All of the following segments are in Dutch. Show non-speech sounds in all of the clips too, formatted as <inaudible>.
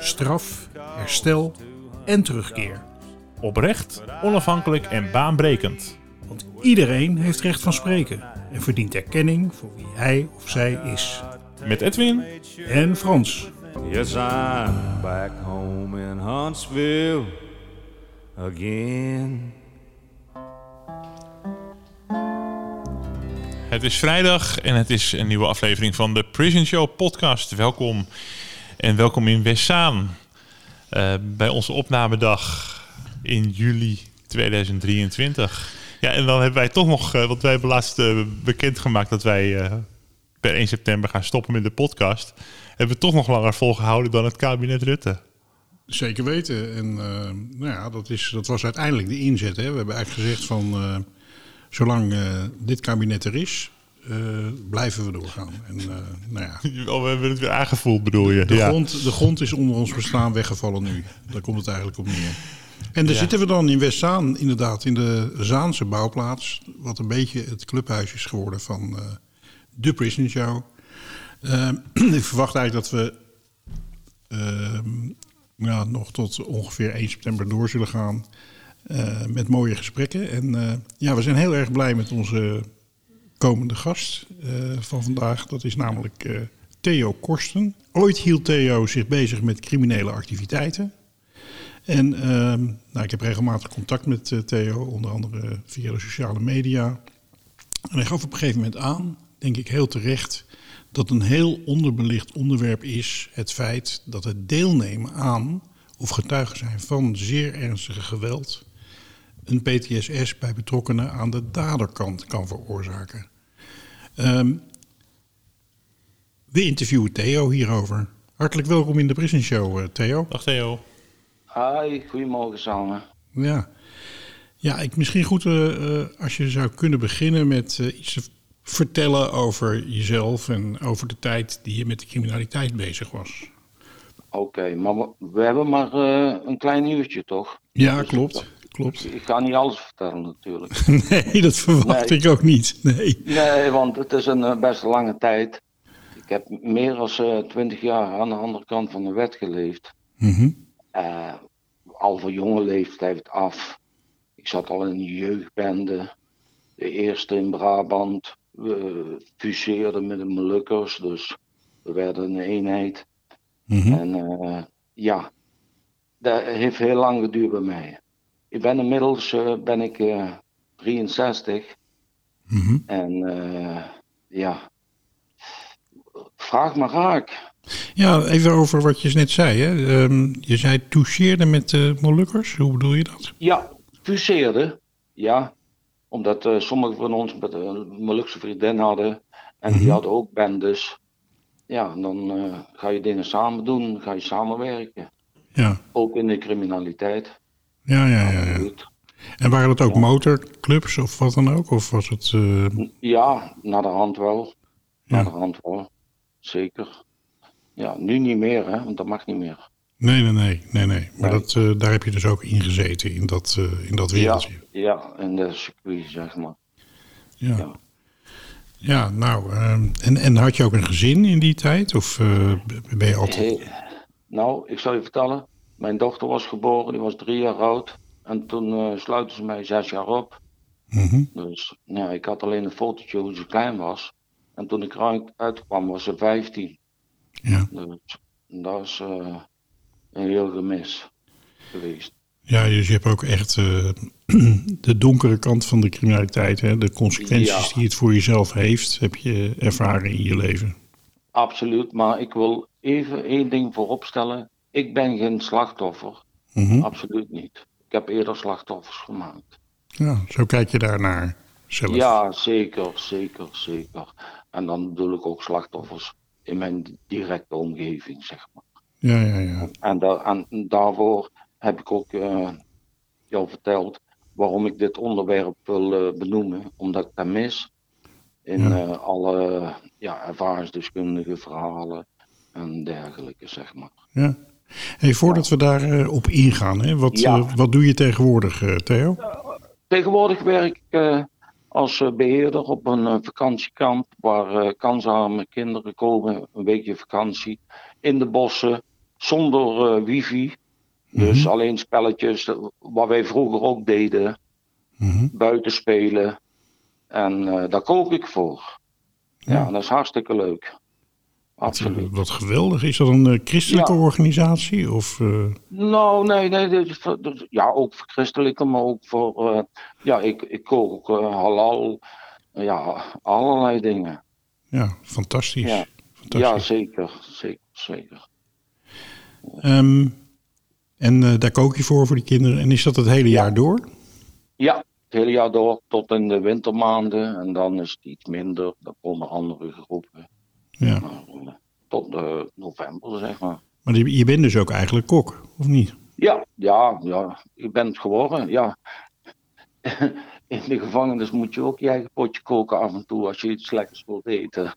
straf, herstel en terugkeer. Oprecht, onafhankelijk en baanbrekend. Want iedereen heeft recht van spreken en verdient erkenning voor wie hij of zij is. Met Edwin En Frans. Yes, I'm back home in Huntsville again. Het is vrijdag en het is een nieuwe aflevering van de Prison Show podcast. Welkom en welkom in Westzaan. Uh, bij onze opnamedag in juli 2023. Ja, en dan hebben wij toch nog, uh, want wij hebben laatst uh, bekendgemaakt dat wij per 1 september gaan stoppen met de podcast. Hebben we toch nog langer volgehouden dan het kabinet Rutte. Zeker weten. En nou ja, dat, is, dat was uiteindelijk de inzet. Hè. We hebben eigenlijk gezegd van zolang dit kabinet er is, blijven we doorgaan. En, uh, nou ja. <laughs> Oh, we hebben het weer aangevoeld, bedoel je? De, ja. grond, de grond is onder ons bestaan weggevallen nu. Daar komt het eigenlijk op neer. En daar ja. zitten we dan in Westzaan, inderdaad, in de Zaanse bouwplaats. Wat een beetje het clubhuis is geworden van uh, de Prison Show. <clears throat> ik verwacht eigenlijk dat we ja, nog tot ongeveer 1 september door zullen gaan. Met mooie gesprekken. En ja, we zijn heel erg blij met onze komende gast uh, van vandaag. Dat is namelijk Theo Korsten. Ooit hield Theo zich bezig met criminele activiteiten. En ehm, nou, ik heb regelmatig contact met Theo, onder andere via de sociale media. En hij gaf op een gegeven moment aan, denk ik heel terecht, dat een heel onderbelicht onderwerp is het feit dat het deelnemen aan of getuigen zijn van zeer ernstige geweld een PTSS bij betrokkenen aan de daderkant kan veroorzaken. Um, we interviewen Theo hierover. Hartelijk welkom in de Prison Show, uh, Theo. Dag Theo. Hi, goedemorgen samen. Ja, ja ik, misschien goed uh, als je zou kunnen beginnen met uh, iets te vertellen over jezelf en over de tijd die je met de criminaliteit bezig was. Oké, okay, maar we, we, hebben maar een klein uurtje, toch? Ja, dus klopt. Klopt. Ik ga niet alles vertellen natuurlijk. <laughs> nee, dat verwacht nee. ik ook niet. Nee. nee, want het is een best lange tijd. Ik heb meer dan twintig jaar aan de andere kant van de wet geleefd. Mm -hmm. uh, al voor jonge leeftijd af. Ik zat al in een jeugdbende. De eerste in Brabant. We fuseerden met de Molukkers, dus we werden een eenheid. Mm -hmm. En uh, ja, dat heeft heel lang geduurd bij mij. Ik ben inmiddels uh, ben ik uh, 63. Mm -hmm. En uh, ja, vraag maar raak. Ja, even over wat je net zei. Hè? Um, je zei toucheerde met de Molukkers. Hoe bedoel je dat? Ja, fuseerde. Ja, omdat uh, sommigen van ons met een Molukse vriendin hadden. En mm -hmm. die hadden ook bendes. Ja, en dan ga je dingen samen doen. Ga je samenwerken. Ja. Ook in de criminaliteit. Ja, ja, ja. ja. En waren het ook ja. motorclubs of wat dan ook? Of was het... Uh... Ja, naar de hand wel. Naar de hand wel. Zeker. Ja, nu niet meer, hè, want dat mag niet meer. Nee, nee, nee. nee, nee. Maar nee. Dat, uh, daar heb je dus ook in gezeten, in dat, uh, in dat wereldje. Ja, ja, in de circuit, zeg maar. Ja. Ja, ja nou, en, en had je ook een gezin in die tijd? Of ben je altijd... Hey, nou, ik zal je vertellen. Mijn dochter was geboren, die was drie jaar oud. En toen uh, sluiten ze mij zes jaar op. Mm -hmm. Dus ja, ik had alleen een fotootje hoe ze klein was. En toen ik eruit uitkwam was ze vijftien. Ja. Dus dat is uh, een heel gemis geweest. Ja, dus je hebt ook echt uh, <clears throat> de donkere kant van de criminaliteit. Hè? De consequenties ja. die het voor jezelf heeft, heb je ervaren in je leven. Absoluut, maar ik wil even één ding vooropstellen. Ik ben geen slachtoffer. Mm -hmm. Absoluut niet. Ik heb eerder slachtoffers gemaakt. Ja, zo kijk je daarnaar zelf. Ja, zeker, zeker, zeker. En dan bedoel ik ook slachtoffers in mijn directe omgeving, zeg maar. Ja, ja, ja. En, da en daarvoor heb ik ook uh, jou verteld waarom ik dit onderwerp wil uh, benoemen. Omdat ik dat mis in ja. uh, alle ja, ervaringsdeskundige verhalen en dergelijke, zeg maar. Ja. Hey, voordat we daarop op ingaan, hè, wat, ja. wat doe je tegenwoordig, Theo? tegenwoordig werk ik als beheerder op een vakantiekamp waar kansarme kinderen komen, een weekje vakantie, in de bossen, zonder wifi. Dus mm -hmm. alleen spelletjes, wat wij vroeger ook deden. Mm -hmm. Buiten spelen. En daar kook ik voor. Ja. ja. dat is hartstikke leuk. Absoluut. Wat, geweldig. Is dat een uh, christelijke ja. organisatie? Of, uh... Nou, nee, nee. Ja, ook voor christelijke, maar ook voor. ja, ik, ik kook halal. Ja, allerlei dingen. Ja, fantastisch. Ja, fantastisch. ja zeker. Zeker, zeker. Um, en uh, daar kook je voor voor die kinderen. En is dat het hele ja. jaar door? Ja, het hele jaar door tot in de wintermaanden. En dan is het iets minder. Dan komen andere groepen. Ja. Tot uh, november, zeg maar. Maar je bent dus ook eigenlijk kok, of niet? Ja, ja, ja. Ik ben het geworden, ja. <laughs> in de gevangenis moet je ook je eigen potje koken af en toe als je iets lekkers wilt eten.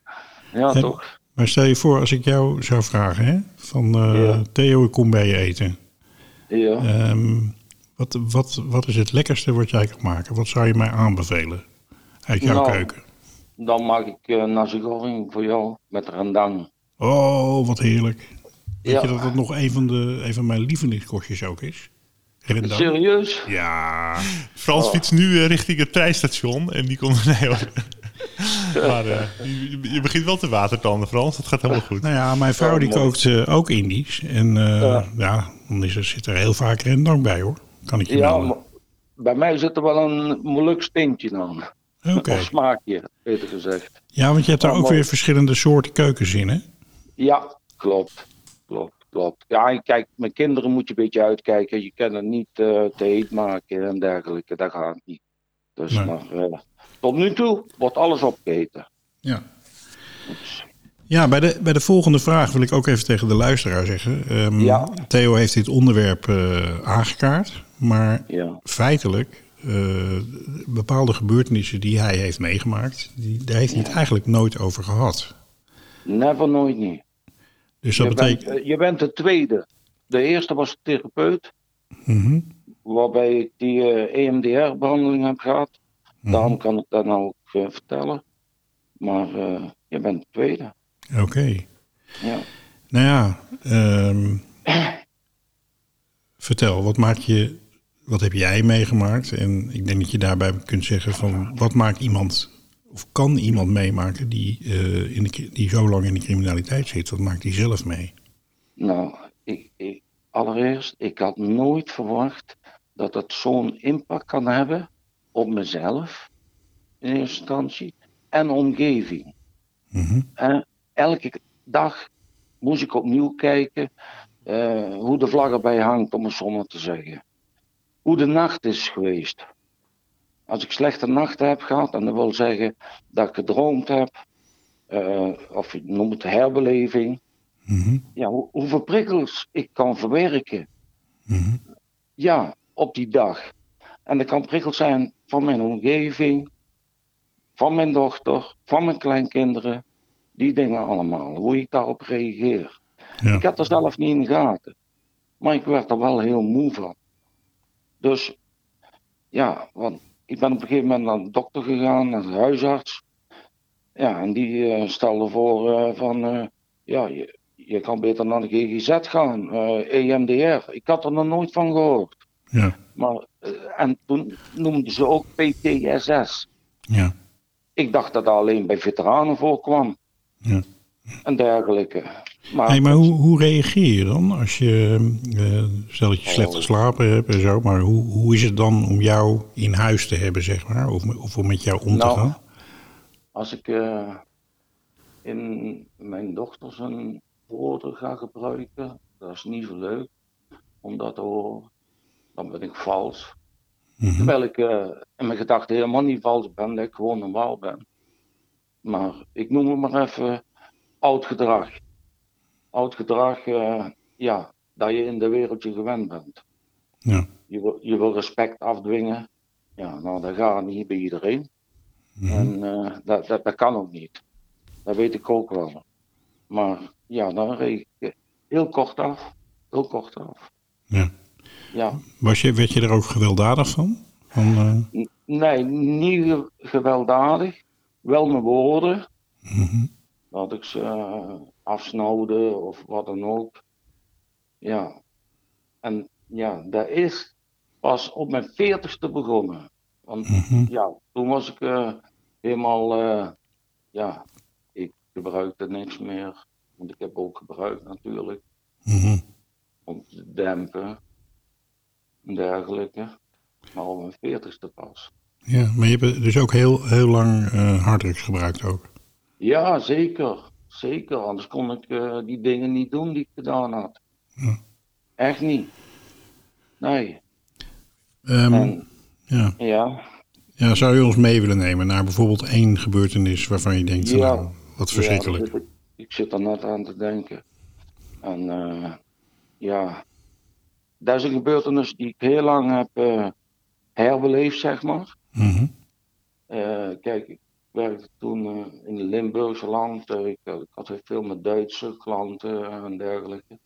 Ja, en, toch? Maar stel je voor, als ik jou zou vragen, hè? Van ja. Theo, ik kom bij je eten. Ja. Um, wat, wat, wat is het lekkerste wat jij kan maken? Wat zou je mij aanbevelen uit jouw nou, keuken? Dan maak ik uh, nasi goreng voor jou met rendang. Oh, wat heerlijk. Weet Ja. je dat het nog een van, de, een van mijn lievelingskostjes ook is? Rendang. Serieus? Ja. Frans Oh. fietst nu uh, richting het treinstation en die komt... <laughs> Nee hoor. maar uh, je, je, begint wel te watertanden, Frans. Dat gaat helemaal goed. Nou ja, mijn vrouw die kookt uh, ook Indisch. En uh, ja. ja, dan is er, zit er heel vaak rendang bij hoor. Kan ik je Ja, bij mij zit er wel een moeilijk steentje aan. Oké. Okay. Smaakje, beter gezegd. Ja, want je hebt daar Oh, ook weer verschillende soorten keukens in hè? Ja, klopt. Klopt, klopt. Ja, en kijk, met kinderen moet je een beetje uitkijken. Je kan het niet uh, te heet maken en dergelijke. Dat gaat niet. Dus Nee. maar uh, tot nu toe wordt alles opgegeten. Ja. Ja, bij de, bij de volgende vraag wil ik ook even tegen de luisteraar zeggen. Um, Ja. Theo heeft dit onderwerp uh, aangekaart, maar Ja. feitelijk bepaalde gebeurtenissen die hij heeft meegemaakt, die, daar heeft hij het eigenlijk nooit over gehad. Never, nooit niet. Dus dat je, betekent. bent, uh, je bent de tweede. De eerste was de therapeut, Mm-hmm. waarbij ik die EMDR-behandeling heb gehad. Mhm. Daarom kan ik dat nou ook vertellen. Maar uh, je bent de tweede. Oké. Okay. Ja. Nou ja, um, <clears throat> vertel, wat maak je, wat heb jij meegemaakt? En ik denk dat je daarbij kunt zeggen van, wat maakt iemand, of kan iemand meemaken die, uh, in de, die zo lang in de criminaliteit zit? Wat maakt die zelf mee? Nou, ik, ik, allereerst, ik had nooit verwacht dat het zo'n impact kan hebben op mezelf, in eerste instantie, en omgeving. En elke dag moest ik opnieuw kijken uh, hoe de vlag erbij hangt, om het zo maar te zeggen. Hoe de nacht is geweest. Als ik slechte nachten heb gehad, en dat wil zeggen dat ik gedroomd heb, uh, of je noemt het herbeleving, mm-hmm. ja, hoe, hoeveel prikkels ik kan verwerken. Mm-hmm. Ja, op die dag. En dat kan prikkels zijn van mijn omgeving, van mijn dochter, van mijn kleinkinderen. Die dingen allemaal, hoe ik daarop reageer. Ja. Ik had er zelf niet in de gaten. Maar ik werd er wel heel moe van. Dus ja, want ik ben op een gegeven moment naar de dokter gegaan, naar de huisarts. Ja, en die uh, stelde voor uh, van, uh, ja, je, je, kan beter naar de GGZ gaan, EMDR. Ik had er nog nooit van gehoord. Ja. Maar, en toen noemden ze ook PTSS. Ja. Ik dacht dat dat alleen bij veteranen voorkwam. Ja. En dergelijke. Maar, hey, maar hoe, hoe reageer je dan als je, uh, stel dat je slecht geslapen hebt en zo, maar hoe, hoe is het dan om jou in huis te hebben, zeg maar, of, of om met jou om nou, te gaan? Als ik uh, in mijn dochter zijn woorden ga gebruiken, dat is niet zo leuk om dat te horen. Dan ben ik vals. Mm-hmm. Terwijl ik uh, in mijn gedachten helemaal niet vals ben, dat ik gewoon normaal ben. Maar ik noem het maar even oud gedrag. Oud gedrag, uh, ja, dat je in de wereld je gewend bent. Ja. Je wil, je wil respect afdwingen. Ja, nou, dat gaat niet bij iedereen. Mhm. En eh, dat, dat, dat kan ook niet. Dat weet ik ook wel. Maar ja, dan reed ik heel kort af. Heel kort af. Ja. Ja. Was je, werd je er ook gewelddadig van? van eh, Nee, niet ge- gewelddadig. Wel mijn woorden. mhm. Dat ik ze eh, afsnauwde of wat dan ook. Ja. En ja, dat is pas op mijn veertigste begonnen. Want Mhm. ja, toen was ik eh, helemaal, eh, ja, ik gebruikte niks meer. Want ik heb ook gebruikt natuurlijk, Mhm. om te dempen en dergelijke. Maar op mijn veertigste pas. Ja, maar je hebt dus ook heel, heel lang eh harddrugs gebruikt ook. Ja, zeker. Zeker, anders kon ik eh, die dingen niet doen die ik gedaan had. Echt niet. Nee. Ehm, En ja. ja, ja, zou je ons mee willen nemen naar bijvoorbeeld één gebeurtenis waarvan je denkt, Ja. nou, wat verschrikkelijk. ik, ik zit er net aan te denken. En eh, ja, dat is een gebeurtenis die ik heel lang heb eh, herbeleefd, zeg maar. Mhm. Eh, kijk, ik werkte toen eh, in het Limburgse land. Eh, ik, ik had heel veel met Duitse klanten en dergelijke.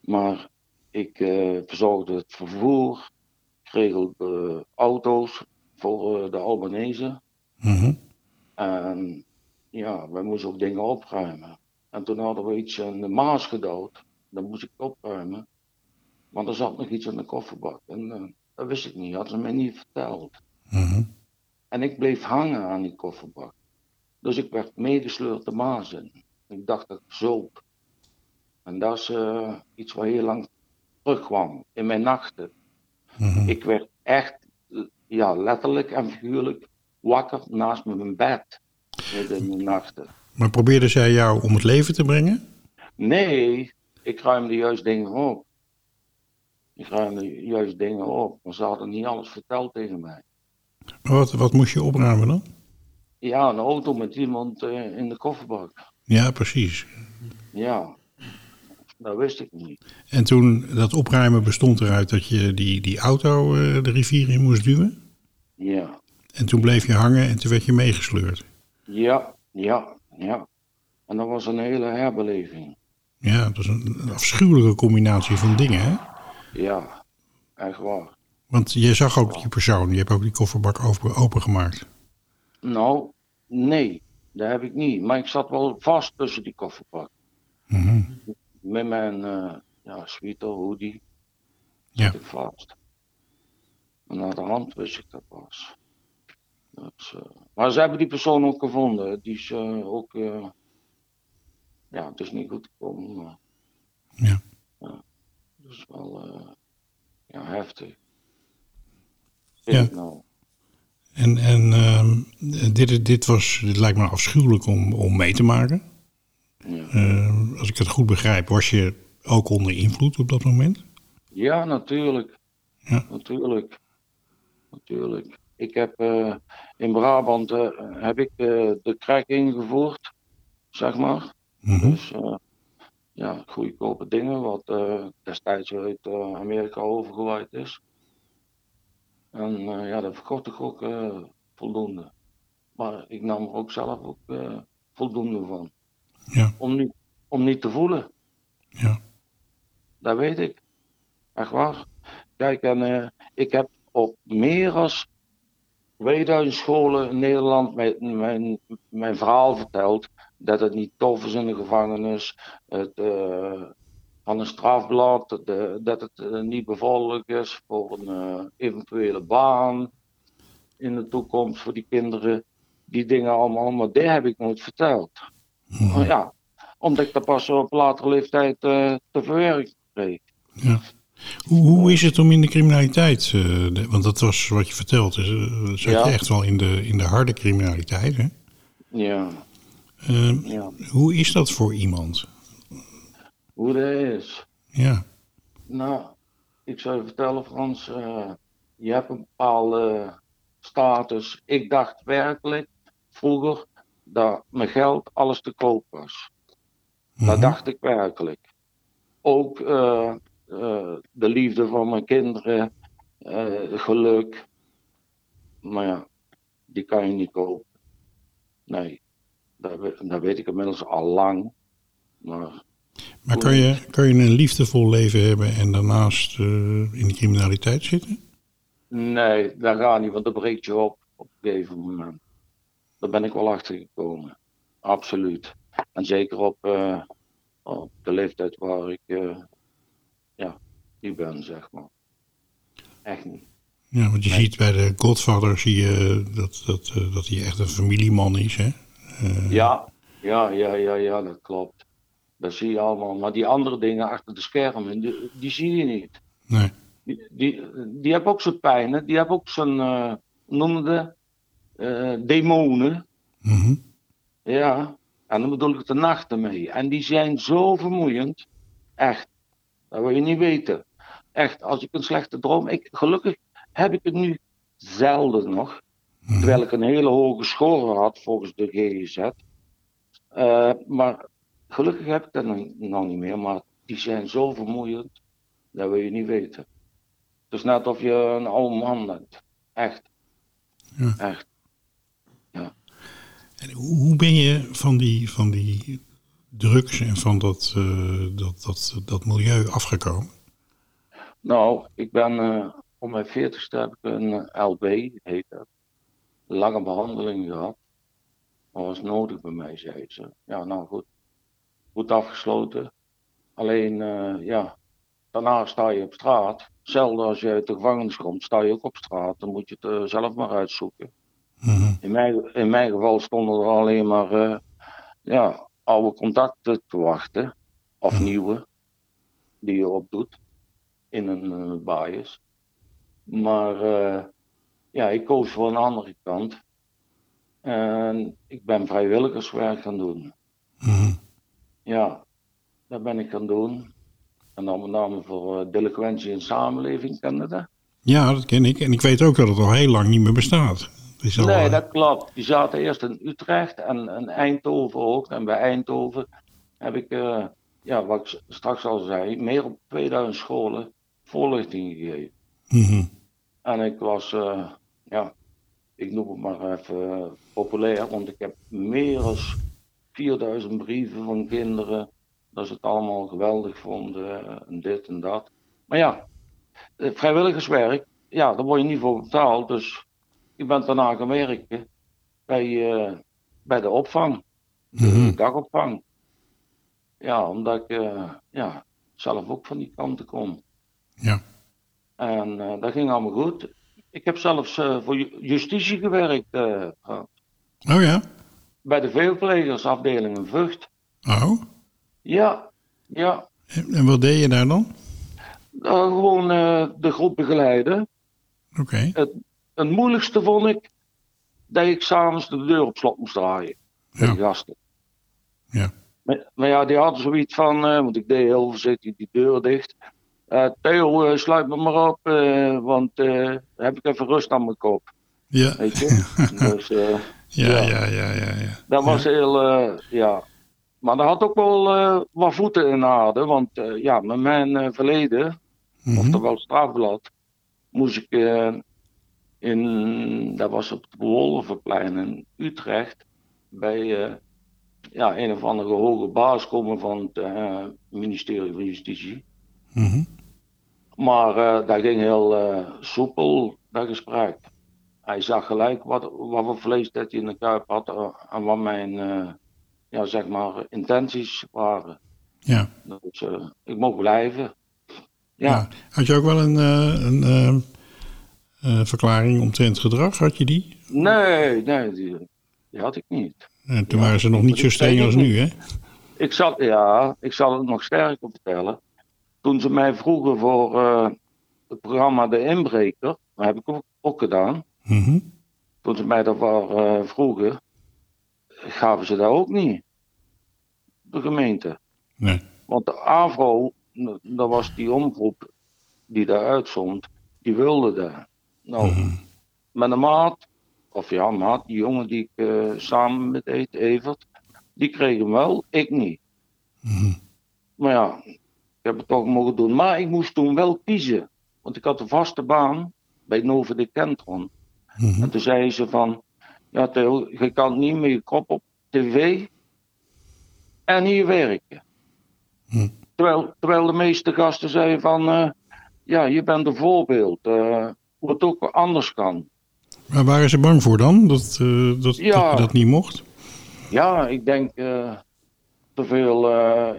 Maar ik eh, verzorgde het vervoer. Ik regelde auto's voor eh, de Albanese. Mhm. En ja, wij moesten ook dingen opruimen. En toen hadden we iets in de Maas gedood. Dat moest ik opruimen. Want er zat nog iets in de kofferbak. En eh, dat wist ik niet, hadden ze mij niet verteld. Mhm. En ik bleef hangen aan die kofferbak. Dus ik werd meegesleurd de Maas in. Ik dacht dat ik zoop. En dat is eh, iets wat heel lang terugkwam in mijn nachten. Mhm. Ik werd echt, eh, ja, letterlijk en figuurlijk wakker naast mijn bed. Midden in de nachten. Maar probeerde zij jou om het leven te brengen? Nee, ik ruimde juist dingen op. Ik ruimde juist dingen op, maar ze hadden niet alles verteld tegen mij. Wat, wat moest je opruimen dan? Ja, een auto met iemand eh, in de kofferbak. Ja, precies. Ja, dat wist ik niet. En toen dat opruimen bestond eruit dat je die, die auto eh, de rivier in moest duwen. Ja, En toen bleef je hangen en toen werd je meegesleurd. ja, ja, ja. En dat was een hele herbeleving. Ja, dat is een afschuwelijke combinatie van dingen, hè? Ja, echt waar. Want je zag ook die persoon, je hebt ook die kofferbak open, opengemaakt. Nou, nee, dat heb ik niet. Maar ik zat wel vast tussen die kofferbak. Mhm. Met mijn eh ja, sweater, hoodie. Ja. zat ik vast. En aan de hand wist ik dat was. Dus, eh, maar ze hebben die persoon ook gevonden. Die is eh, ook. ja, het is niet goed gekomen. Maar, Ja. dat is wel ja, heftig. Ja. Nou. En, en ehm, dit, dit, was, dit lijkt me afschuwelijk om, om mee te maken. Ja. Eh, als ik het goed begrijp, was je ook onder invloed op dat moment? ja, natuurlijk. Ja. Natuurlijk. Natuurlijk. Ik heb eh, in Brabant eh, heb ik eh, de crack ingevoerd, zeg maar. Mhm. Dus eh, ja, goedkope dingen, wat destijds uit Amerika overgewaaid is. En eh, ja, daar verkocht ik ook eh, voldoende. Maar ik nam er ook zelf ook eh, voldoende van. Ja. Om niet, om niet te voelen, Ja. dat weet ik. Echt waar. Kijk, en ik heb op meer dan 2000 scholen in Nederland mijn, mijn, mijn verhaal verteld. Dat het niet tof is in de gevangenis. Het, van een strafblad. de- dat het eh, niet bevorderlijk is voor een eh, eventuele baan. In de toekomst voor die kinderen. Die dingen allemaal. Maar die heb ik nooit verteld. Mhm. Maar ja, omdat ik dat pas op latere leeftijd eh, te verwerken kreeg. ja. Hoe, hoe is het om in de criminaliteit, de- want dat was wat je vertelt, dus, zat Ja. je echt wel in de, in de harde criminaliteit. Hè? Ja, Eh, ja. hoe is dat voor iemand? Hoe dat is. Ja, Nou, ik zou je vertellen, Frans. eh, je hebt een bepaalde status. Ik dacht werkelijk vroeger dat mijn geld alles te koop was. Dat Mhm. dacht ik werkelijk. ook eh, eh, de liefde van mijn kinderen, geluk. Maar ja, die kan je niet kopen. Nee, dat, dat weet ik inmiddels al lang. Maar Maar kan je, kan je een liefdevol leven hebben en daarnaast eh, in de criminaliteit zitten? nee, dat gaat niet, want dat breekt je op op een gegeven moment. Daar ben ik wel achter gekomen. Absoluut. En zeker op, eh, op de leeftijd waar ik eh, ja, nu ben, zeg maar. Echt niet. Ja, want je ziet bij de Godfather zie je dat, dat, dat hij echt een familieman is. Hè? Ja, ja, ja, ja, ja, dat klopt. Dat zie je allemaal. Maar die andere dingen achter de schermen, die, die zie je niet. Nee. Die, die, die hebben ook zijn pijn, hè. die hebben ook zijn, eh noemde, eh demonen. Mhm. Ja, en dan bedoel ik de nachten mee. En die zijn zo vermoeiend. Echt. Dat wil je niet weten. Echt, als ik een slechte droom. Ik, gelukkig heb ik het nu zelden nog. Terwijl ik een hele hoge score had volgens de GGZ. Eh, maar gelukkig heb ik dat nog, nog niet meer. Maar die zijn zo vermoeiend. Dat wil je niet weten. Het is net of je een oude man bent. Echt. Ja. Echt. En hoe, ben je van die, van die drugs en van dat, eh, dat, dat, dat milieu afgekomen? Nou, ik ben eh om mijn 40ste heb ik een eh, LB, heet dat. Lange behandeling gehad. Dat was nodig bij mij, zei ze. Ja, nou goed. Goed afgesloten. Alleen, eh, ja, daarna sta je op straat. Hetzelfde als je uit de gevangenis komt, sta je ook op straat. Dan moet je het eh, zelf maar uitzoeken. Mhm. In mijn, in mijn geval stonden er alleen maar eh, ja, oude contacten te wachten. Of nieuwe, die je opdoet in een bias. Maar ja, ik koos voor een andere kant. En ik ben vrijwilligerswerk gaan doen. Mhm. Ja, dat ben ik gaan doen. En dan met name voor eh, delinquentie en samenleving, dat? Ja, dat ken ik. En ik weet ook dat het al heel lang niet meer bestaat. Al, Nee, eh, dat klopt. Die zaten eerst in Utrecht en, en Eindhoven ook. En bij Eindhoven heb ik, eh, ja, wat ik straks al zei, meer op 2000 scholen voorlichting gegeven. mhm. En ik was, ja, ik noem het maar even populair, want ik heb meer dan 4000 brieven van kinderen dat ze het allemaal geweldig vonden en dit en dat. Maar ja, eh, vrijwilligerswerk, ja, daar word je niet voor betaald. Dus ik ben daarna gaan werken bij, eh, bij de opvang, de Mhm. dagopvang. Ja, omdat ik eh, ja, zelf ook van die kanten kom. Ja. En dat ging allemaal goed. Ik heb zelfs voor ju- justitie gewerkt Oh ja? Bij de veelplegersafdeling in Vught. Oh. Ja, ja. En, wat deed je daar dan? Eh, gewoon eh, de groep begeleiden. Oké. Het moeilijkste vond ik dat ik s'avonds de deur op slot moest draaien. Ja. de gasten. Ja. Maar, maar ja, die hadden zoiets van, eh, want ik deed heel voorzichtig die deur dicht. Theo, sluit me maar op, want heb ik even rust aan mijn kop. Ja. Weet je? <laughs> dus Ja, Ja. ja, ja, ja, dat was heel, eh, ja. Maar dat had ook wel eh, wat voeten in de aarde, want eh, ja, met mijn verleden, Mhm. oftewel strafblad, moest ik in, dat was op het Wolvenplein in Utrecht, bij ja, een of andere hoge baas komen van het ministerie van Justitie. Mhm. Maar dat ging heel soepel, dat gesprek. Hij zag gelijk wat, wat voor vlees dat hij in de kuip had eh, en wat mijn eh, ja, zeg maar, intenties waren. Ja. Dus eh, ik mocht blijven. ja. Ja, Had je ook wel een, een verklaring omtrent gedrag? Had je die? nee, nee, die, die had ik niet. En toen Ja, waren ze nog niet zo streng als nu, hè? Ik zal, ja, ik zal het nog sterker vertellen. Toen ze mij vroegen voor het programma De Inbreker, dat heb ik ook, ook Mhm. Toen ze mij daarvoor eh, vroegen, gaven ze dat ook niet. De gemeente. Nee. Want de AVRO, dat was die omroep die daar uitzond, die wilde dat. Nou, Mhm. met een maat, of ja, maat, die jongen die ik eh, samen met eet, Evert, die kreeg hem wel, ik niet. Mhm. Maar ja, heb het toch mogen doen. Maar ik moest toen wel kiezen. Want ik had een vaste baan bij Nova de Kentron. Mhm. En toen zei ze van, ja Theo, je kan niet met je kop op tv en hier werken. Hm. Terwijl, terwijl de meeste gasten zeiden van, eh, ja, je bent een voorbeeld, eh, hoe het ook anders kan. Maar waren ze bang voor dan? Dat, eh, dat, Ja. dat je dat niet mocht? Ja, ik denk te veel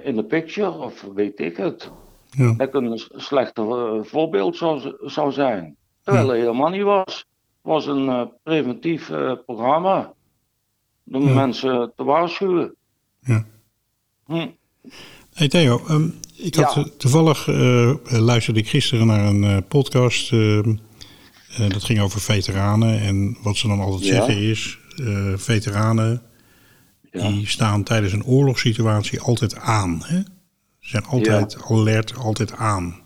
in de picture, of weet ik het. Ja. Dat een s- slechter eh, voorbeeld zou, zou zijn. Terwijl het helemaal niet was. Het was een eh, preventief eh, programma. Om Ja. mensen te waarschuwen. Ja. Hm. Hey Theo, ehm, ik had Ja. eh, toevallig luisterde ik gisteren naar een podcast. eh, dat ging over veteranen. En wat ze dan altijd Ja. zeggen is: veteranen die staan tijdens een oorlogssituatie altijd aan. Hè? Ze zijn altijd alert, altijd aan.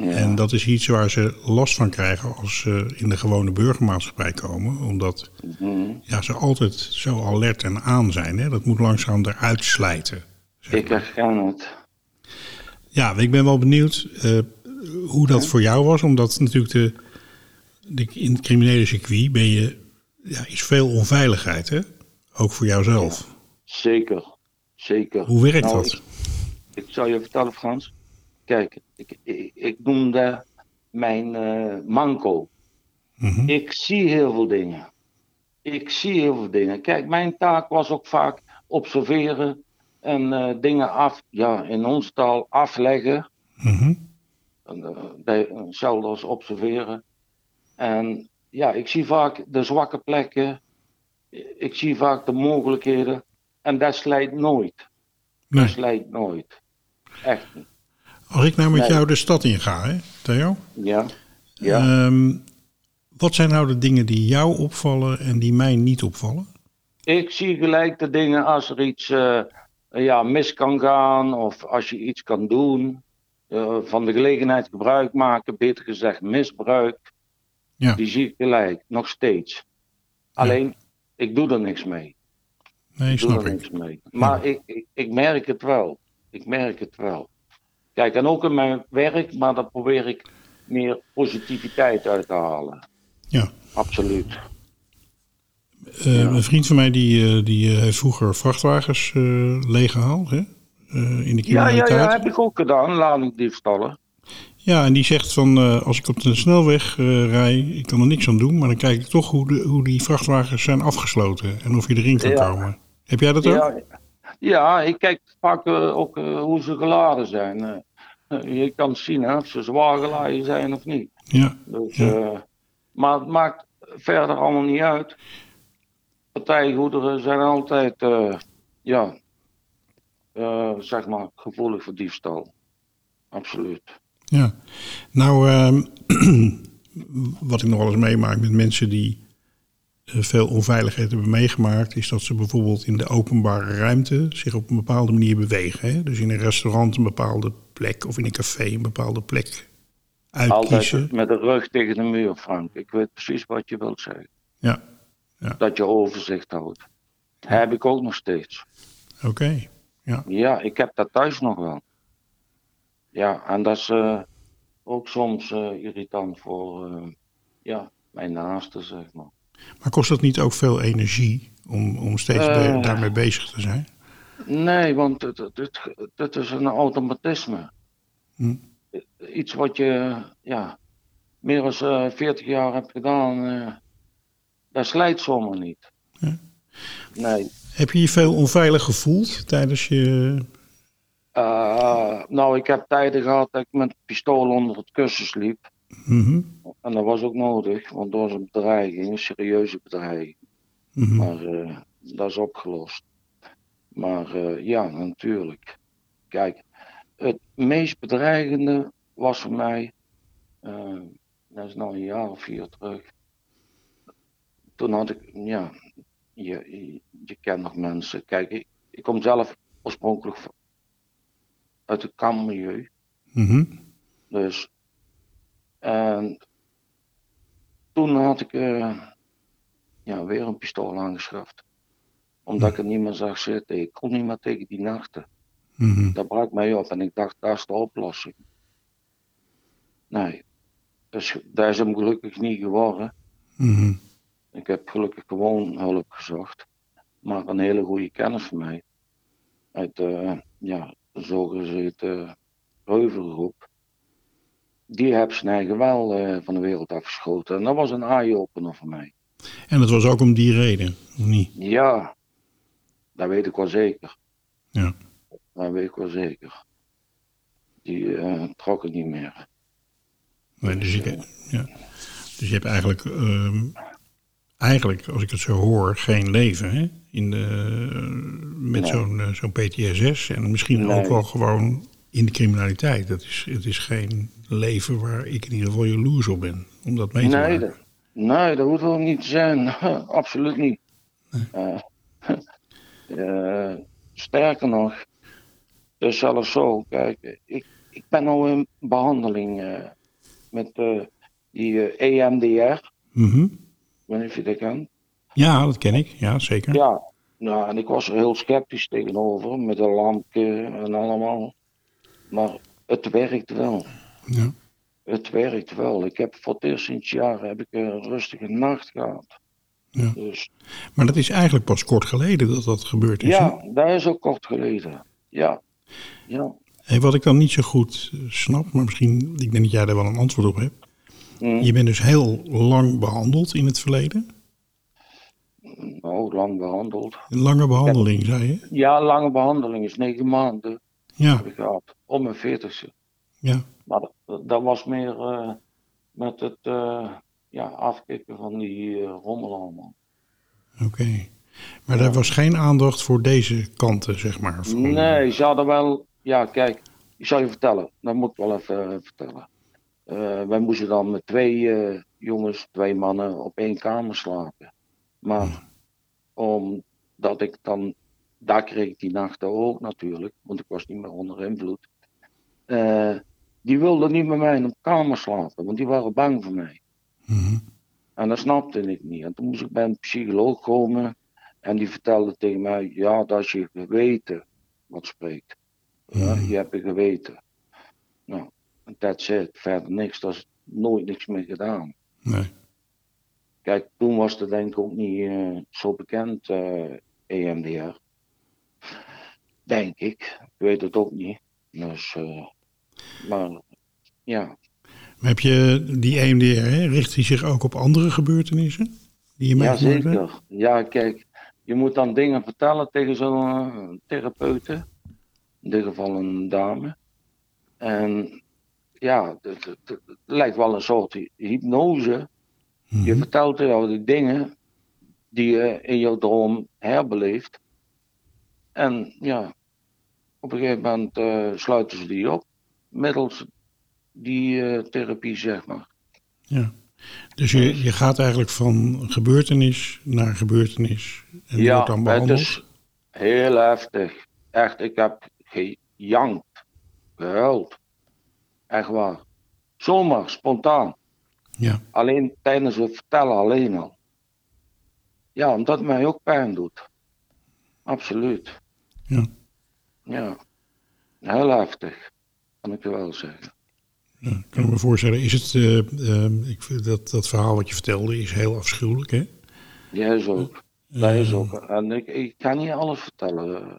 Ja. En dat is iets waar ze last van krijgen als ze in de gewone burgermaatschappij komen. Omdat Hm. ja, ze altijd zo alert en aan zijn. Hè? Dat moet langzaam eruit slijten. zeg Ik herken het. Ja, ik ben wel benieuwd eh, hoe dat voor jou was. Omdat natuurlijk de, de, in het criminele circuit ben je, ja, is veel onveiligheid. Hè? Ook voor jouzelf. Zeker. Zeker. Hoe werkt Nou, dat? Ik, ik zal je vertellen, Frans. Kijk, ik, ik, ik noemde mijn eh, manco. Mhm. Ik zie heel veel dingen. Ik zie heel veel dingen. Kijk, mijn taak was ook vaak observeren en eh, dingen af, ja, in onze taal afleggen. Mhm. En, eh, bij, hetzelfde als observeren. En ja, ik zie vaak de zwakke plekken. Ik zie vaak de mogelijkheden. En dat slijt nooit. Nee. Dat slijt nooit. Echt niet. Als ik nou met Nee. jou de stad inga, hè, Theo. Ja. Ja. Ehm, wat zijn nou de dingen die jou opvallen en die mij niet opvallen? Ik zie gelijk de dingen als er iets eh, ja, mis kan gaan of als je iets kan doen. eh, van de gelegenheid gebruik maken, beter gezegd misbruik. Ja. Die zie ik gelijk, nog steeds. Alleen, ik doe er niks mee. Nee, Ik doe snap er ik. niks mee. Maar ik, ik, ik merk het wel. Ik merk het wel. Kijk, en ook in mijn werk, maar daar probeer ik meer positiviteit uit te halen. Ja. Absoluut. Eh, Een vriend van mij die, eh, die eh, heeft vroeger vrachtwagens eh leeggehaald hè? Eh, in de Ja, ja, criminaliteit. ja, heb ik ook gedaan, ladingdiefstallen. Ja, en die zegt van eh, als ik op de snelweg eh rij, ik kan er niks aan doen, maar dan kijk ik toch hoe, de, hoe die vrachtwagens zijn afgesloten en of je erin kan Ja. komen. Heb jij dat ook? Ja, ja, ik kijk vaak eh, ook eh, hoe ze geladen zijn. Eh, je kan zien hè, of ze zwaar geladen zijn of niet. Ja, Dus, Ja. maar het maakt verder allemaal niet uit. Partijgoederen zijn altijd, ja, zeg maar, gevoelig voor diefstal. Absoluut. ja. Nou, ehm, <clears throat> wat ik nog wel eens meemaak met mensen die veel onveiligheid hebben meegemaakt, is dat ze bijvoorbeeld in de openbare ruimte zich op een bepaalde manier bewegen. Hè? Dus in een restaurant een bepaalde plek of in een café een bepaalde plek uitkiezen. Altijd met de rug tegen de muur, Frank. Ik weet precies wat je wilt zeggen. Ja, Dat je overzicht houdt. Heb ik ook nog steeds. oké. Ja. Ja, ik heb dat thuis nog wel. Ja, en dat is eh, ook soms eh, irritant voor eh, ja, mijn naasten, zeg maar. Maar kost dat niet ook veel energie om, om steeds be- Eh. daarmee bezig te zijn? Nee, want het is een automatisme. Hm. Iets wat je ja, meer dan eh 40 jaar hebt gedaan, eh, dat slijt zomaar niet. Ja. Nee. Heb je je veel onveilig gevoeld tijdens je... Eh, nou, ik heb tijden gehad dat ik met pistool onder het kussen En dat was ook nodig, want dat was een bedreiging, een serieuze bedreiging. mhm. Maar eh, dat is opgelost. Maar eh, ja, natuurlijk. Kijk, het meest bedreigende was voor mij, eh, dat is nou een jaar of vier terug. Toen had ik, ja, je, je, je kent nog mensen. Kijk, ik, ik kom zelf oorspronkelijk uit het kampmilieu. Mhm. Dus, toen had ik eh, ja, weer een pistool aangeschaft. Omdat ik het niet meer zag zitten. Ik kon niet meer tegen die nachten. Mhm. Dat brak mij op en ik dacht, dat is de oplossing. Nee, dus, dat is hem gelukkig niet geworden. Mhm. Ik heb gelukkig gewoon hulp gezocht. Maar een hele goede kennis van mij. Uit de, ja, de zogezegde reuvelgroep. Die heb zijn eigen wel eh, van de wereld afgeschoten. En dat was een eye-opener voor mij. En dat was ook om die reden, of niet? Ja, dat weet ik wel zeker. Ja. Dat weet ik wel zeker. Die eh, trok het niet meer. Nee, dus, ik, ja. dus je hebt eigenlijk, ehm, eigenlijk, als ik het zo hoor, geen leven hè? In de, met Nee. zo'n eh, zo'n PTSS. En misschien Nee. ook wel gewoon in de criminaliteit. Dat is, het is geen leven waar ik in ieder geval jaloers op ben. Om dat mee te Nee, maken. dat, nee, dat hoeft ook niet te zijn. <laughs> Absoluut niet. Eh, <laughs> eh, sterker nog, het is zelfs zo, kijk, ik, ik ben al in behandeling eh, met die EMDR. Mhm. Ik weet niet of je dat kent. Ja, dat ken ik. Ja, zeker. Ja, nou, en ik was er heel sceptisch tegenover, met een lampje en allemaal. Maar het werkt wel. Ja. Het werkt wel. Ik heb voor het eerst sinds jaren heb ik een rustige nacht gehad. Ja. Dus Maar dat is eigenlijk pas kort geleden dat dat gebeurd is. ja, dat is ook kort geleden. Ja. Ja. Hey, wat ik dan niet zo goed snap, maar misschien, ik denk dat jij daar wel een antwoord op hebt. Hm. Je bent dus heel lang behandeld in het verleden. Nou, lang behandeld. Een lange behandeling, zei je? Ja, lange behandeling is negen maanden Ja, heb ik gehad. Om mijn veertigste. ja. Maar dat, dat was meer eh, met het eh, ja, afkicken van die eh, rommel allemaal. Oké. Maar er was geen aandacht voor deze kanten, zeg maar. Nee, ze hadden wel. Ja, kijk, ik zal je vertellen. Dat moet ik wel even vertellen. Wij moesten dan met twee jongens, twee mannen op één kamer slapen. Maar omdat ik dan. Daar kreeg ik die nachten ook natuurlijk, want ik was niet meer onder invloed. Eh, die wilden niet met mij in een kamer slapen, want die waren bang voor mij. Mhm. En dat snapte ik niet. En toen moest ik bij een psycholoog komen. En die vertelde tegen mij: Ja, dat is je geweten wat spreekt. Ja, Mhm. je hebt een geweten. Nou, that's it. Verder niks. Dat is nooit niks meer gedaan. Nee. Kijk, toen was het denk ik ook niet eh, zo bekend, eh, EMDR. Denk ik. Ik weet het ook niet. Dus, maar ja, Maar heb je die EMDR, hè, richt die zich ook op andere gebeurtenissen? Die je Ja, hebt? zeker. Ja, kijk, je moet dan dingen vertellen tegen zo'n eh, therapeute. In dit geval een dame. En ja, het, het- het lijkt wel een soort hy- hypnose. Je Mhm. vertelt jou de dingen die je in jouw droom herbeleeft. En ja, op een gegeven moment eh, sluiten ze die op. Middels die eh, therapie, zeg maar. Ja. Dus je, je gaat eigenlijk van gebeurtenis naar gebeurtenis. En wordt dan het behandeld. is heel heftig. Echt, ik heb gejankt, gehuild. Echt waar. Zomaar, spontaan. Ja. Alleen tijdens het vertellen alleen al. Ja, omdat het mij ook pijn doet. Absoluut. Ja. Ja. Heel heftig, kan ik je wel zeggen. Ja, ik kan me voorstellen, is het, eh, eh, ik, dat, dat verhaal wat je vertelde is heel afschuwelijk, hè? Ja, is ook. Dat is Eh, ook. En ik, ik kan niet alles vertellen. eh.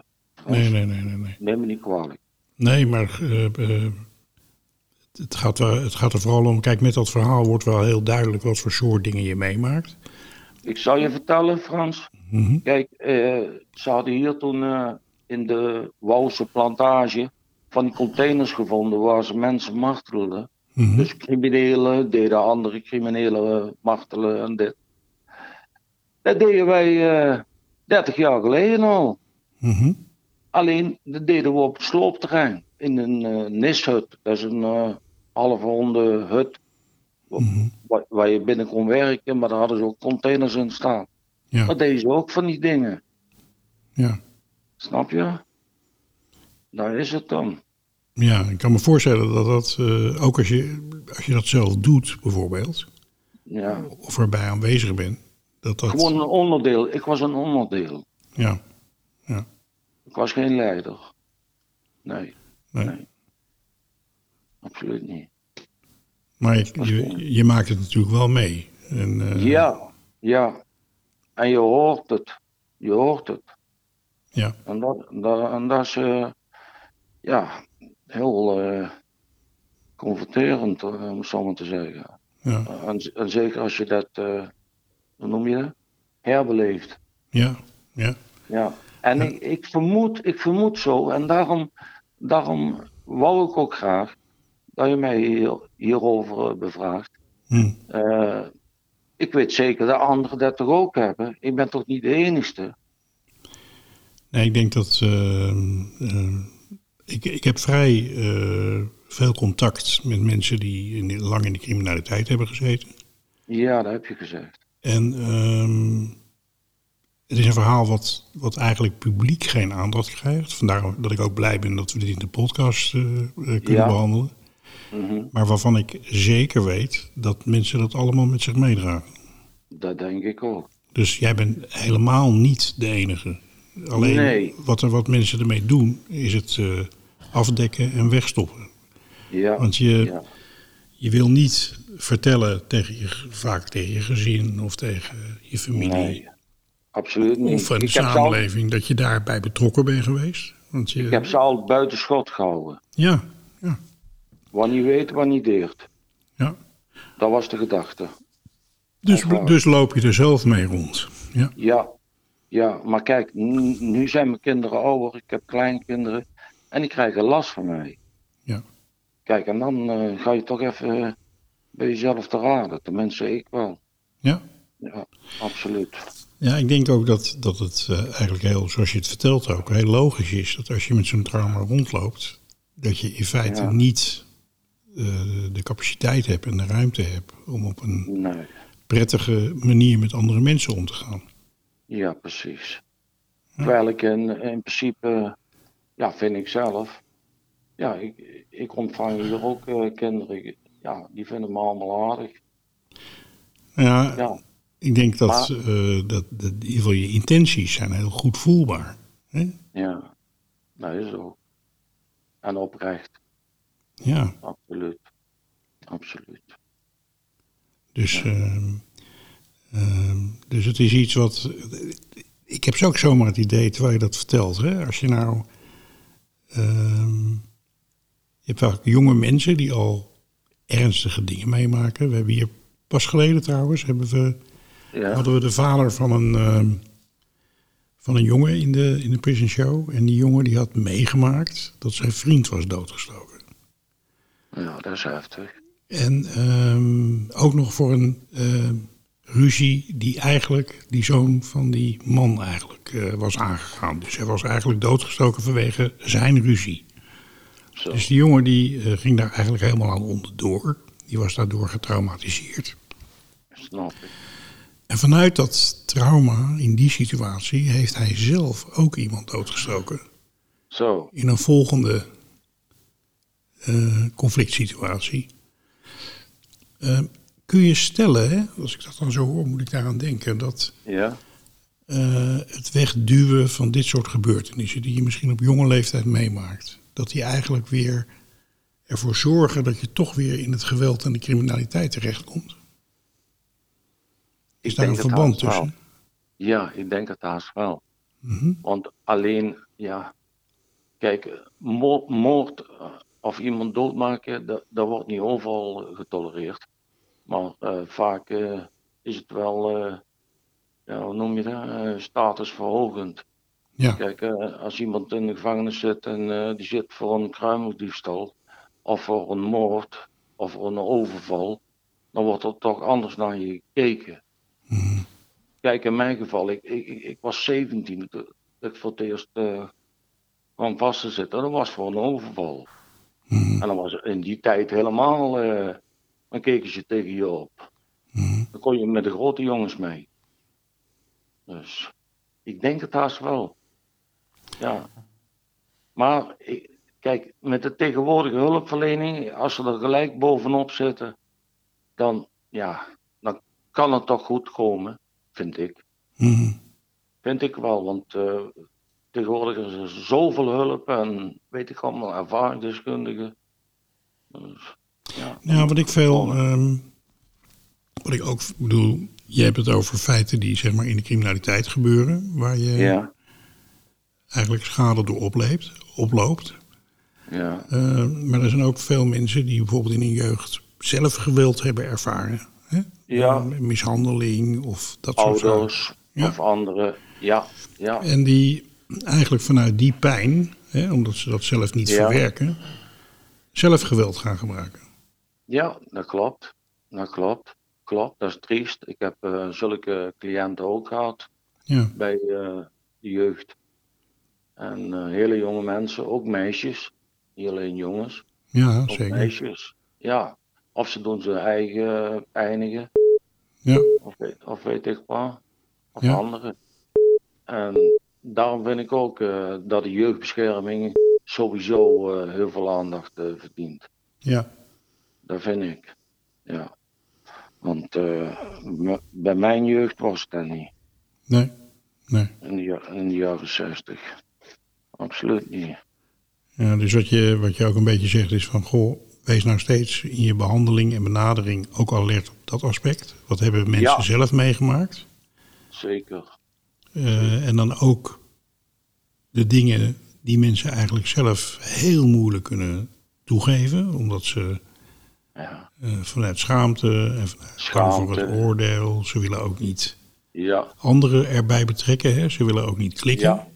Nee, nee, nee, nee. Nee, Neem me niet kwalijk. nee maar eh, eh, het, gaat het gaat er vooral om, kijk, met dat verhaal wordt wel heel duidelijk wat voor soort dingen je meemaakt. Ik zal je vertellen, Frans. Mhm. Kijk, eh, ze hadden hier toen eh, in de Wouwse plantage van die containers gevonden waar ze mensen martelden. Mhm. Dus criminelen deden andere criminelen eh, martelen en dit. Dat deden wij eh 30 jaar geleden al. Mhm. Alleen, dat deden we op het sloopterrein. In een eh nishut. Dat is een eh halfronde hut. Mhm. Waar, waar je binnen kon werken, maar daar hadden ze ook containers in staan. Ja. Dat deden ze ook van die dingen. Ja. Snap je? Daar is het dan. ja, ik kan me voorstellen dat dat, eh, ook als je, als je dat zelf doet, bijvoorbeeld, Ja. of erbij aanwezig bent, dat dat... Gewoon een onderdeel. Ik was een onderdeel. Ja, Ik was geen leider. Nee. Nee. Nee. Absoluut niet. Maar je, je, je maakt het natuurlijk wel mee. En, eh, Ja, ja. En je hoort het. Je hoort het. Ja. En dat, dat, en dat is eh, ja, heel eh, confronterend, eh, om het zo maar te zeggen. Ja. En, z- en zeker als je dat, eh, hoe noem je dat? Herbeleeft. Ja. Ja. Ja. En ik, ik, vermoed, ik vermoed zo, en daarom, daarom wou ik ook graag dat je mij hier, hierover eh, bevraagt. Hm. Eh, ik weet zeker dat anderen dat toch ook hebben. Ik ben toch niet de enige. Nee, ik denk dat. eh, eh, ik, ik heb vrij eh, veel contact met mensen die in, lang in de criminaliteit hebben gezeten. Ja, dat heb je gezegd. En ehm, het is een verhaal wat, wat eigenlijk publiek geen aandacht krijgt. Vandaar dat ik ook blij ben dat we dit in de podcast eh, eh, kunnen Ja. behandelen. Mhm. Maar waarvan ik zeker weet dat mensen dat allemaal met zich meedragen. Dat denk ik ook. Dus jij bent helemaal niet de enige. Alleen Nee. wat, er, wat mensen ermee doen, is het eh, afdekken en wegstoppen. Ja. Want je, ja. je wil niet vertellen tegen je, vaak tegen je gezin of tegen je familie. Nee. Absoluut niet. Of een ik, al, samenleving dat je daarbij betrokken bent geweest. Want je, ik heb ze al buiten schot gehouden. Ja, ja, Wat niet weet, wat niet deert. ja. Dat was de gedachte. Dus, dus loop je er zelf mee rond. Ja, Ja. Ja, maar kijk, nu, zijn mijn kinderen ouder. Ik heb kleinkinderen. En die krijgen last van mij. ja. Kijk, en dan eh, ga je toch even eh, bij jezelf te raden. Tenminste, ik wel. ja. Ja, absoluut. Ja, ik denk ook dat, dat het eh, eigenlijk heel, zoals je het vertelt ook, heel logisch is dat als je met zo'n trauma rondloopt, dat je in feite Ja. niet de capaciteit hebt en de ruimte hebt om op een Nee. prettige manier met andere mensen om te gaan. Ja, precies. Terwijl ik in, in principe, ja, vind ik zelf. Ja, ik, ik ontvang hier ook eh, kinderen. Ja, die vinden me allemaal aardig. Ja, Ja, ik denk dat, Maar- eh, dat, dat in ieder geval je intenties zijn heel goed voelbaar. Hè? ja. Dat is ook. En oprecht, Ja, absoluut. Absoluut. dus, ehm, ehm, dus het is iets wat. Ik heb zo ook zomaar het idee, terwijl je dat vertelt. Hè? Als je nou. ehm, je hebt vaak jonge mensen die al ernstige dingen meemaken. We hebben hier pas geleden trouwens, hebben we, Ja, hadden we de vader van een, ehm, van een jongen in de, in de prison show. En die jongen die had meegemaakt dat zijn vriend was doodgestoken. ja dat is heftig. En ehm, ook nog voor een ehm, ruzie die eigenlijk die zoon van die man eigenlijk eh, was aangegaan. Dus hij was eigenlijk doodgestoken vanwege zijn ruzie. Zo. Dus die jongen die eh, ging daar eigenlijk helemaal aan onderdoor. Die was daardoor getraumatiseerd. Snap ik. En vanuit dat trauma in die situatie heeft hij zelf ook iemand doodgestoken. Zo, In een volgende eh, conflict situatie. Kun je stellen, hè, als ik dat dan zo hoor, moet ik daaraan denken, dat ja. eh, het wegduwen van dit soort gebeurtenissen, die je misschien op jonge leeftijd meemaakt, dat die eigenlijk weer ervoor zorgen dat je toch weer in het geweld en de criminaliteit terechtkomt? Is Ik daar een verband wel. tussen? Ja, ik denk het haast wel. Mhm. Want alleen, ja, kijk, mo- moord eh, of iemand doodmaken, dat, dat wordt niet overal getolereerd. Maar eh, vaak eh, is het wel, eh, ja, hoe noem je dat, statusverhogend. Ja, Kijk, als iemand in de gevangenis zit en die zit voor een kruimeldiefstal, of voor een moord, of voor een overval, dan wordt er toch anders naar je gekeken. Mhm. Kijk, in mijn geval, ik, ik, ik- was 17 toen ik voor het eerst eh, kwam vast te zitten. Dat was voor een overval. Mhm. En dan was in die tijd helemaal, dan keken ze tegen je op. Mhm. Dan kon je met de grote jongens mee. Dus ik denk het haast wel. Ja. Maar kijk, met de tegenwoordige hulpverlening, als ze er gelijk bovenop zitten, dan, ja, dan kan het toch goed komen, vind ik. Mhm. Vind ik wel, want eh, tegenwoordig is er zoveel hulp en weet ik allemaal, ervaringsdeskundigen. Dus, ja. Ja, wat ik veel. ehm, wat ik ook bedoel, je hebt het over feiten die zeg maar in de criminaliteit gebeuren, waar je ja, eigenlijk schade door opleept, oploopt. ja, Eh, maar er zijn ook veel mensen die bijvoorbeeld in hun jeugd zelf geweld hebben ervaren. Hè? Ja. Mishandeling of dat soort ouders Ja. of anderen. Ja, ja, En die eigenlijk vanuit die pijn, hè, omdat ze dat zelf niet verwerken, zelf geweld gaan gebruiken. Ja, dat klopt. Dat klopt. Klopt, dat is triest. Ik heb eh, zulke cliënten ook gehad Ja, bij eh, de jeugd. En eh, hele jonge mensen, ook meisjes. Niet alleen jongens, ja ook zeker. meisjes. Ja, of ze doen ze eigen pijnigen. Ja, Of weet, of weet ik wat. Of Ja. anderen. En daarom vind ik ook dat de jeugdbescherming sowieso heel veel aandacht verdient. ja, Dat vind ik. Ja. Want eh, bij mijn jeugd was het dat niet. nee, nee. In de, in de jaren 60. Absoluut niet. Ja, dus wat je, wat je ook een beetje zegt is van, goh, wees nou steeds in je behandeling en benadering ook alert op dat aspect. Wat hebben mensen Ja. zelf meegemaakt? Zeker. Eh, en dan ook de dingen die mensen eigenlijk zelf heel moeilijk kunnen toegeven, omdat ze Ja. eh, vanuit schaamte en vanuit bang voor het Schaamte. oordeel, ze willen ook niet Ja. anderen erbij betrekken, hè? ze willen ook niet klikken. Ja.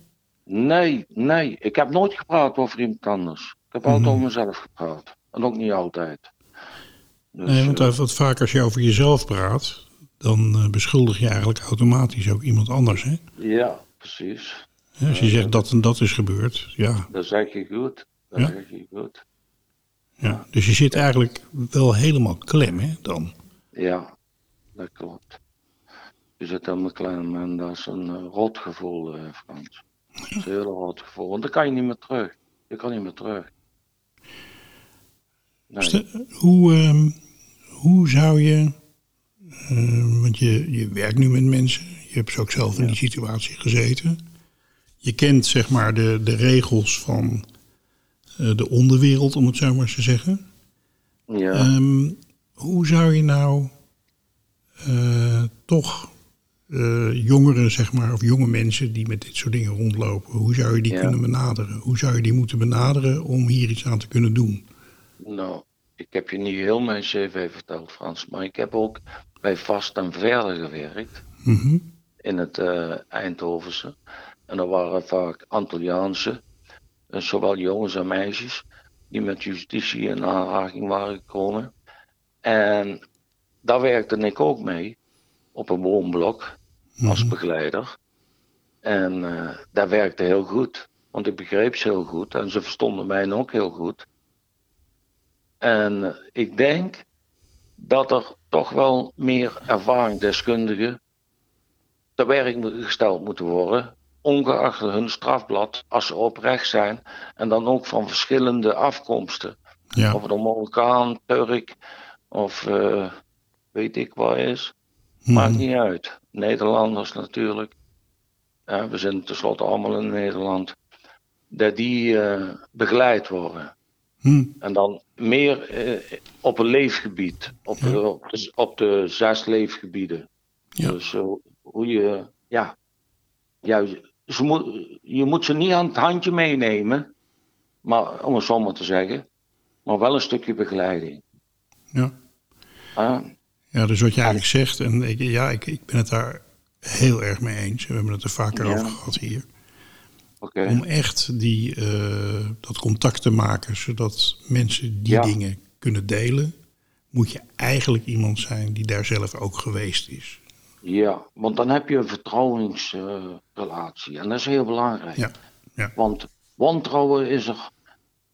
Nee, nee. Ik heb nooit gepraat over iemand anders. Ik heb Mhm. altijd over mezelf gepraat. En ook niet altijd. Dus, Nee, want eh, wat vaak als je over jezelf praat, dan eh, beschuldig je eigenlijk automatisch ook iemand anders. Hè? ja, precies. Hè, Als je zegt dat en dat is gebeurd, ja, Dat zeg je goed. Dat Ja. zeg je goed. Ja. Dus je zit eigenlijk wel helemaal klem hè, dan. Ja, dat klopt. Je zit helemaal klein en dat is een eh, rotgevoel, eh, Frans. Dat is een heel rotgevoel. Want dan kan je niet meer terug. Je kan niet meer terug. Nee. Stel- Hoe, ehm, hoe zou je, eh, want je, je werkt nu met mensen, je hebt ook zelf in die situatie gezeten. Je kent zeg maar de, de regels van de onderwereld, om het zo maar eens te zeggen. Ja, Ehm, hoe zou je nou eh, toch eh, jongeren, zeg maar, of jonge mensen die met dit soort dingen rondlopen, hoe zou je die Ja. kunnen benaderen? Hoe zou je die moeten benaderen om hier iets aan te kunnen doen? nou, ik heb je niet heel mijn cv verteld, Frans. Maar ik heb ook bij Vast en Verder gewerkt. Mhm. in het eh, Eindhovense. En er waren vaak Antilliaanse, eh, zowel jongens en meisjes, die met justitie in aanraking waren gekomen. En daar werkte ik ook mee, op een woonblok, als begeleider. En eh dat werkte heel goed, want ik begreep ze heel goed en ze verstonden mij ook heel goed. En eh, ik denk dat er toch wel meer ervaringsdeskundigen te werk gesteld moeten worden, ongeacht hun strafblad, als ze oprecht zijn en dan ook van verschillende afkomsten. Ja, Of het een Marokkaan, Turk of eh, weet ik wat is. Maakt niet uit. Nederlanders natuurlijk. Ja, we zijn tenslotte allemaal in Nederland. Dat die eh, begeleid worden. Hm. En dan meer eh, op een leefgebied. Op, de, op, de, op de zes leefgebieden. Ja. Dus hoe je, ja, ja ze moet, je moet ze niet aan het handje meenemen, maar, om het zo maar te zeggen, maar wel een stukje begeleiding. ja. Ah, ja, dus wat je eigenlijk zegt, en ik, ja, ik, ik ben het daar heel erg mee eens. We hebben het er vaker Ja. over gehad hier. Om echt die, eh, dat contact te maken, zodat mensen die Ja. dingen kunnen delen, moet je eigenlijk iemand zijn die daar zelf ook geweest is. Ja, want dan heb je een vertrouwensrelatie en dat is heel belangrijk. Ja, ja, Want wantrouwen is er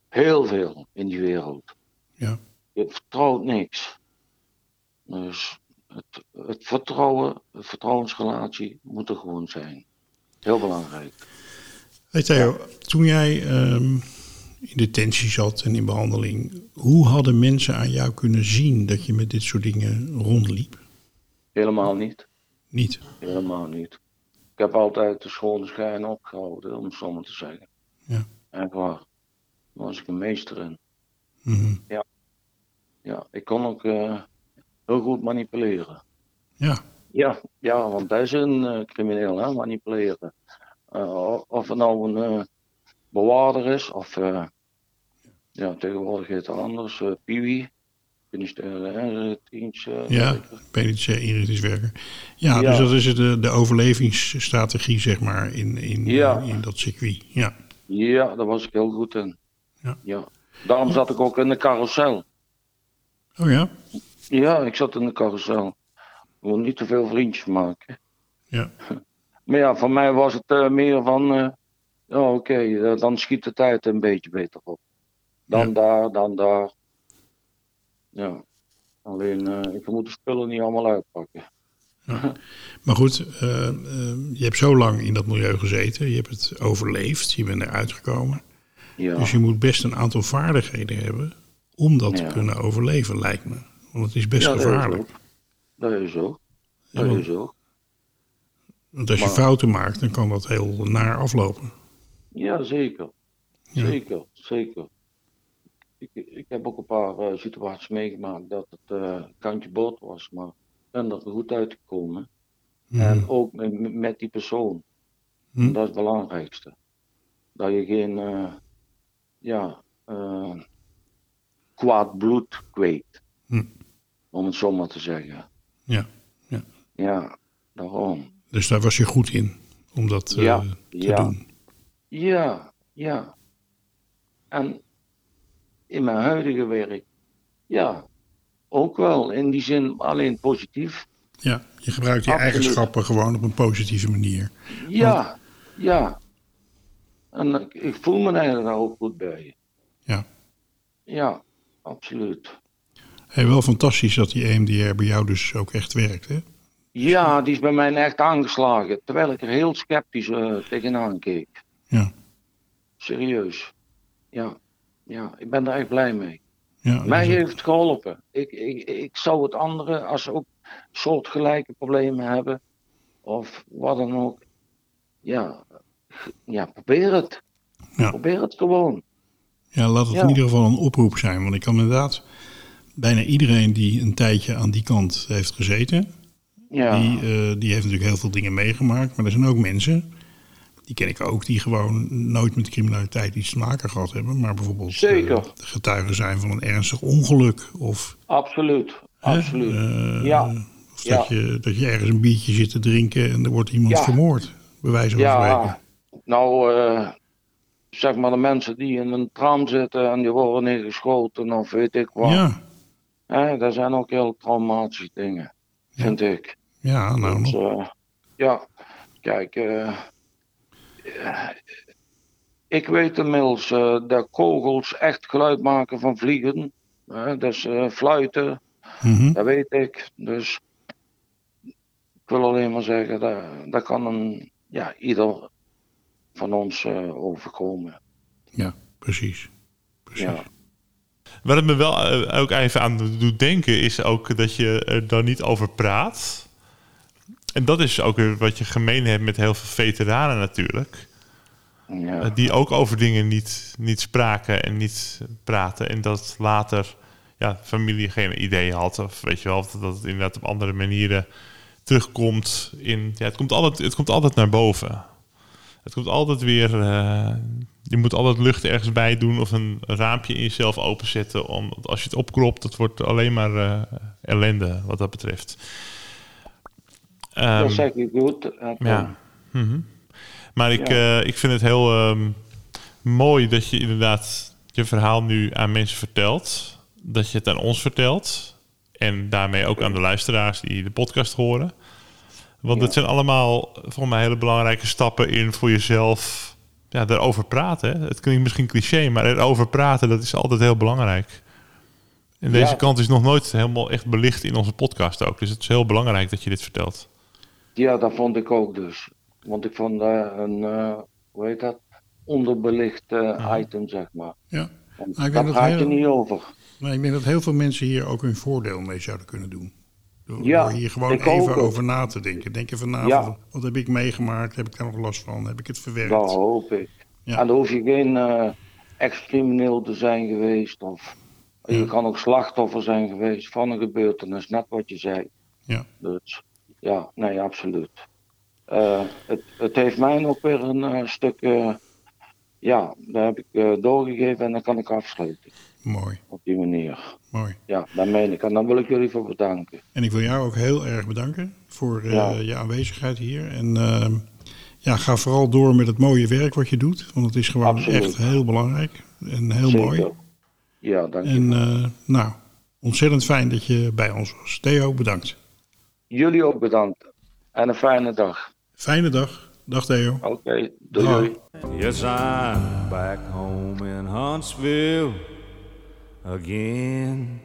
heel veel in die wereld. ja. Je vertrouwt niks. Dus het, het vertrouwen, de vertrouwensrelatie moet er gewoon zijn. Heel belangrijk. Hey Theo, toen jij ehm, in detentie zat en in behandeling, hoe hadden mensen aan jou kunnen zien dat je met dit soort dingen rondliep? Helemaal niet. Niet. Helemaal niet. Ik heb altijd de schone schijn opgehouden, om het zo maar te zeggen. Ja. Echt waar. Daar was ik een meester in. Mhm. Ja, ik kon ook eh, heel goed manipuleren. Ja, Ja, ja, want dat is een eh, crimineel, hè, manipuleren. Eh, of het nou een bewaarder is, of ja, tegenwoordig heet het anders, Piwi. Eh, ja. PDC-inrichtingswerker. Ja, Ja. dus dat is de, de overlevingsstrategie, zeg maar, in, in, Ja. in dat circuit. Ja, Ja, daar was ik heel goed in. Ja. Daarom zat ik ook in de carousel. oh ja? Ja, ik zat in de carousel. Ik wil niet te veel vriendjes maken. Ja, <laughs> Maar ja, voor mij was het eh, meer van, ja oké, dan schiet de tijd een beetje beter op. Dan Ja. daar, dan daar. Ja, alleen eh, ik moet de spullen niet allemaal uitpakken. maar goed, eh, eh, je hebt zo lang in dat milieu gezeten. Je hebt het overleefd, je bent eruit gekomen. Ja, Dus je moet best een aantal vaardigheden hebben om dat Ja. te kunnen overleven, lijkt me. Want het is best Ja, dat is gevaarlijk. ook. Dat is zo. Ja, Dat want- is zo. Want als je fouten maakt, dan kan dat heel naar aflopen. Ja, zeker. Zeker, zeker. Ik, ik heb ook een paar eh, situaties meegemaakt dat het eh, kantje boord was, maar ik ben er goed uitgekomen. En ook met, met die persoon. Hm. Dat is het belangrijkste. Dat je geen eh, ja, kwaad bloed kweekt. Hm. Om het zo maar te zeggen. Ja, ja. Ja, daarom. Dus daar was je goed in om dat Ja, te ja. doen. Ja, ja. En in mijn huidige werk, ja, ook wel. In die zin alleen positief. Ja, je gebruikt die Absoluut. eigenschappen gewoon op een positieve manier. Ja, ja. En ik, voel me eigenlijk daar ook goed bij. Ja. Ja, absoluut. Hey, wel fantastisch dat die EMDR bij jou dus ook echt werkt, hè? Ja, die is bij mij echt aangeslagen. Terwijl ik er heel sceptisch eh, tegenaan keek. Ja, Serieus. Ja, ja, ik ben daar echt blij mee. ja, Mij heeft het geholpen. Ik, ik, ik zou het anderen, als ze ook soortgelijke problemen hebben, of wat dan ook, ja, ja probeer het. Ja. Probeer het gewoon. ja, laat het Ja. in ieder geval een oproep zijn. Want ik kan inderdaad bijna iedereen die een tijdje aan die kant heeft gezeten, Ja, die, eh, die heeft natuurlijk heel veel dingen meegemaakt. Maar er zijn ook mensen, die ken ik ook, die gewoon nooit met criminaliteit iets te maken gehad hebben. Maar bijvoorbeeld Zeker. eh, getuigen zijn van een ernstig ongeluk. Of, absoluut. hè, Absoluut. eh, Ja. of dat, je, dat je ergens een biertje zit te drinken en er wordt iemand Ja. vermoord. Bij wijze van spreken. Ja, nou, eh, zeg maar de mensen die in een tram zitten en die worden neergeschoten of weet ik wat. Ja, Hè, dat zijn ook heel traumatische dingen, vind ik. ja, nou Dus, ja, kijk, ik weet inmiddels eh, dat kogels echt geluid maken van vliegen. Hè, dus eh, fluiten, Mhm. dat weet ik. Dus ik wil alleen maar zeggen, dat, dat kan een, ja, ieder van ons eh, overkomen. Ja, precies. precies. Ja. Wat het me wel eh, ook even aan doet denken, is ook dat je er dan niet over praat. En dat is ook weer wat je gemeen hebt met heel veel veteranen natuurlijk. Ja. Eh, die ook over dingen niet, niet spraken en niet praten. En dat later ja, familie geen idee had. Of weet je wel, of dat het inderdaad op andere manieren terugkomt. In, ja, het, komt altijd, het komt altijd naar boven. Het komt altijd weer. eh, je moet altijd lucht ergens bij doen of een raampje in jezelf openzetten. Om, als je het opkropt, dat wordt alleen maar eh, ellende wat dat betreft. Ehm, dat zeg je goed. eh, ja. Mhm. Maar ik, Ja. eh, ik vind het heel ehm, mooi dat je inderdaad je verhaal nu aan mensen vertelt. Dat je het aan ons vertelt. En daarmee ook aan de luisteraars die de podcast horen. Want Ja. het zijn allemaal volgens mij hele belangrijke stappen in voor jezelf. Ja, daarover praten. Het klinkt misschien cliché, maar erover praten, dat is altijd heel belangrijk. En deze Ja. kant is nog nooit helemaal echt belicht in onze podcast ook. Dus het is heel belangrijk dat je dit vertelt. Ja, dat vond ik ook dus. Want ik vond dat een, eh, hoe heet dat, onderbelicht eh, item, zeg maar. Ja. Want Nou, ik daar denk dat je heel- niet over. Maar ik denk dat heel veel mensen hier ook hun voordeel mee zouden kunnen doen. Door, Ja, door hier gewoon even over na te denken. Denk even na, Ja. wat heb ik meegemaakt? Heb ik daar nog last van? Heb ik het verwerkt? Dat hoop ik. Ja. En dan hoef je geen eh ex-crimineel te zijn geweest. Of je kan ook slachtoffer zijn geweest van een gebeurtenis, net wat je zei. Ja. Dus ja, nee, absoluut. Eh, het, het heeft mij ook weer een eh, stuk, eh, ja, daar heb ik doorgegeven en dan kan ik afsluiten. Mooi, Op die manier. mooi. Ja, dat meen ik. En dan wil ik jullie voor bedanken. En ik wil jou ook heel erg bedanken voor Ja. je aanwezigheid hier. En eh, ja, ga vooral door met het mooie werk wat je doet. Want het is gewoon Absoluut. echt heel belangrijk en heel Zeker. mooi. Ja, dank je. En nou, ontzettend fijn dat je bij ons was. Theo, bedankt. Jullie ook bedankt. En een fijne dag. Fijne dag. Dag Theo. Oké, doei doei. Yes, I'm back home in Huntsville again.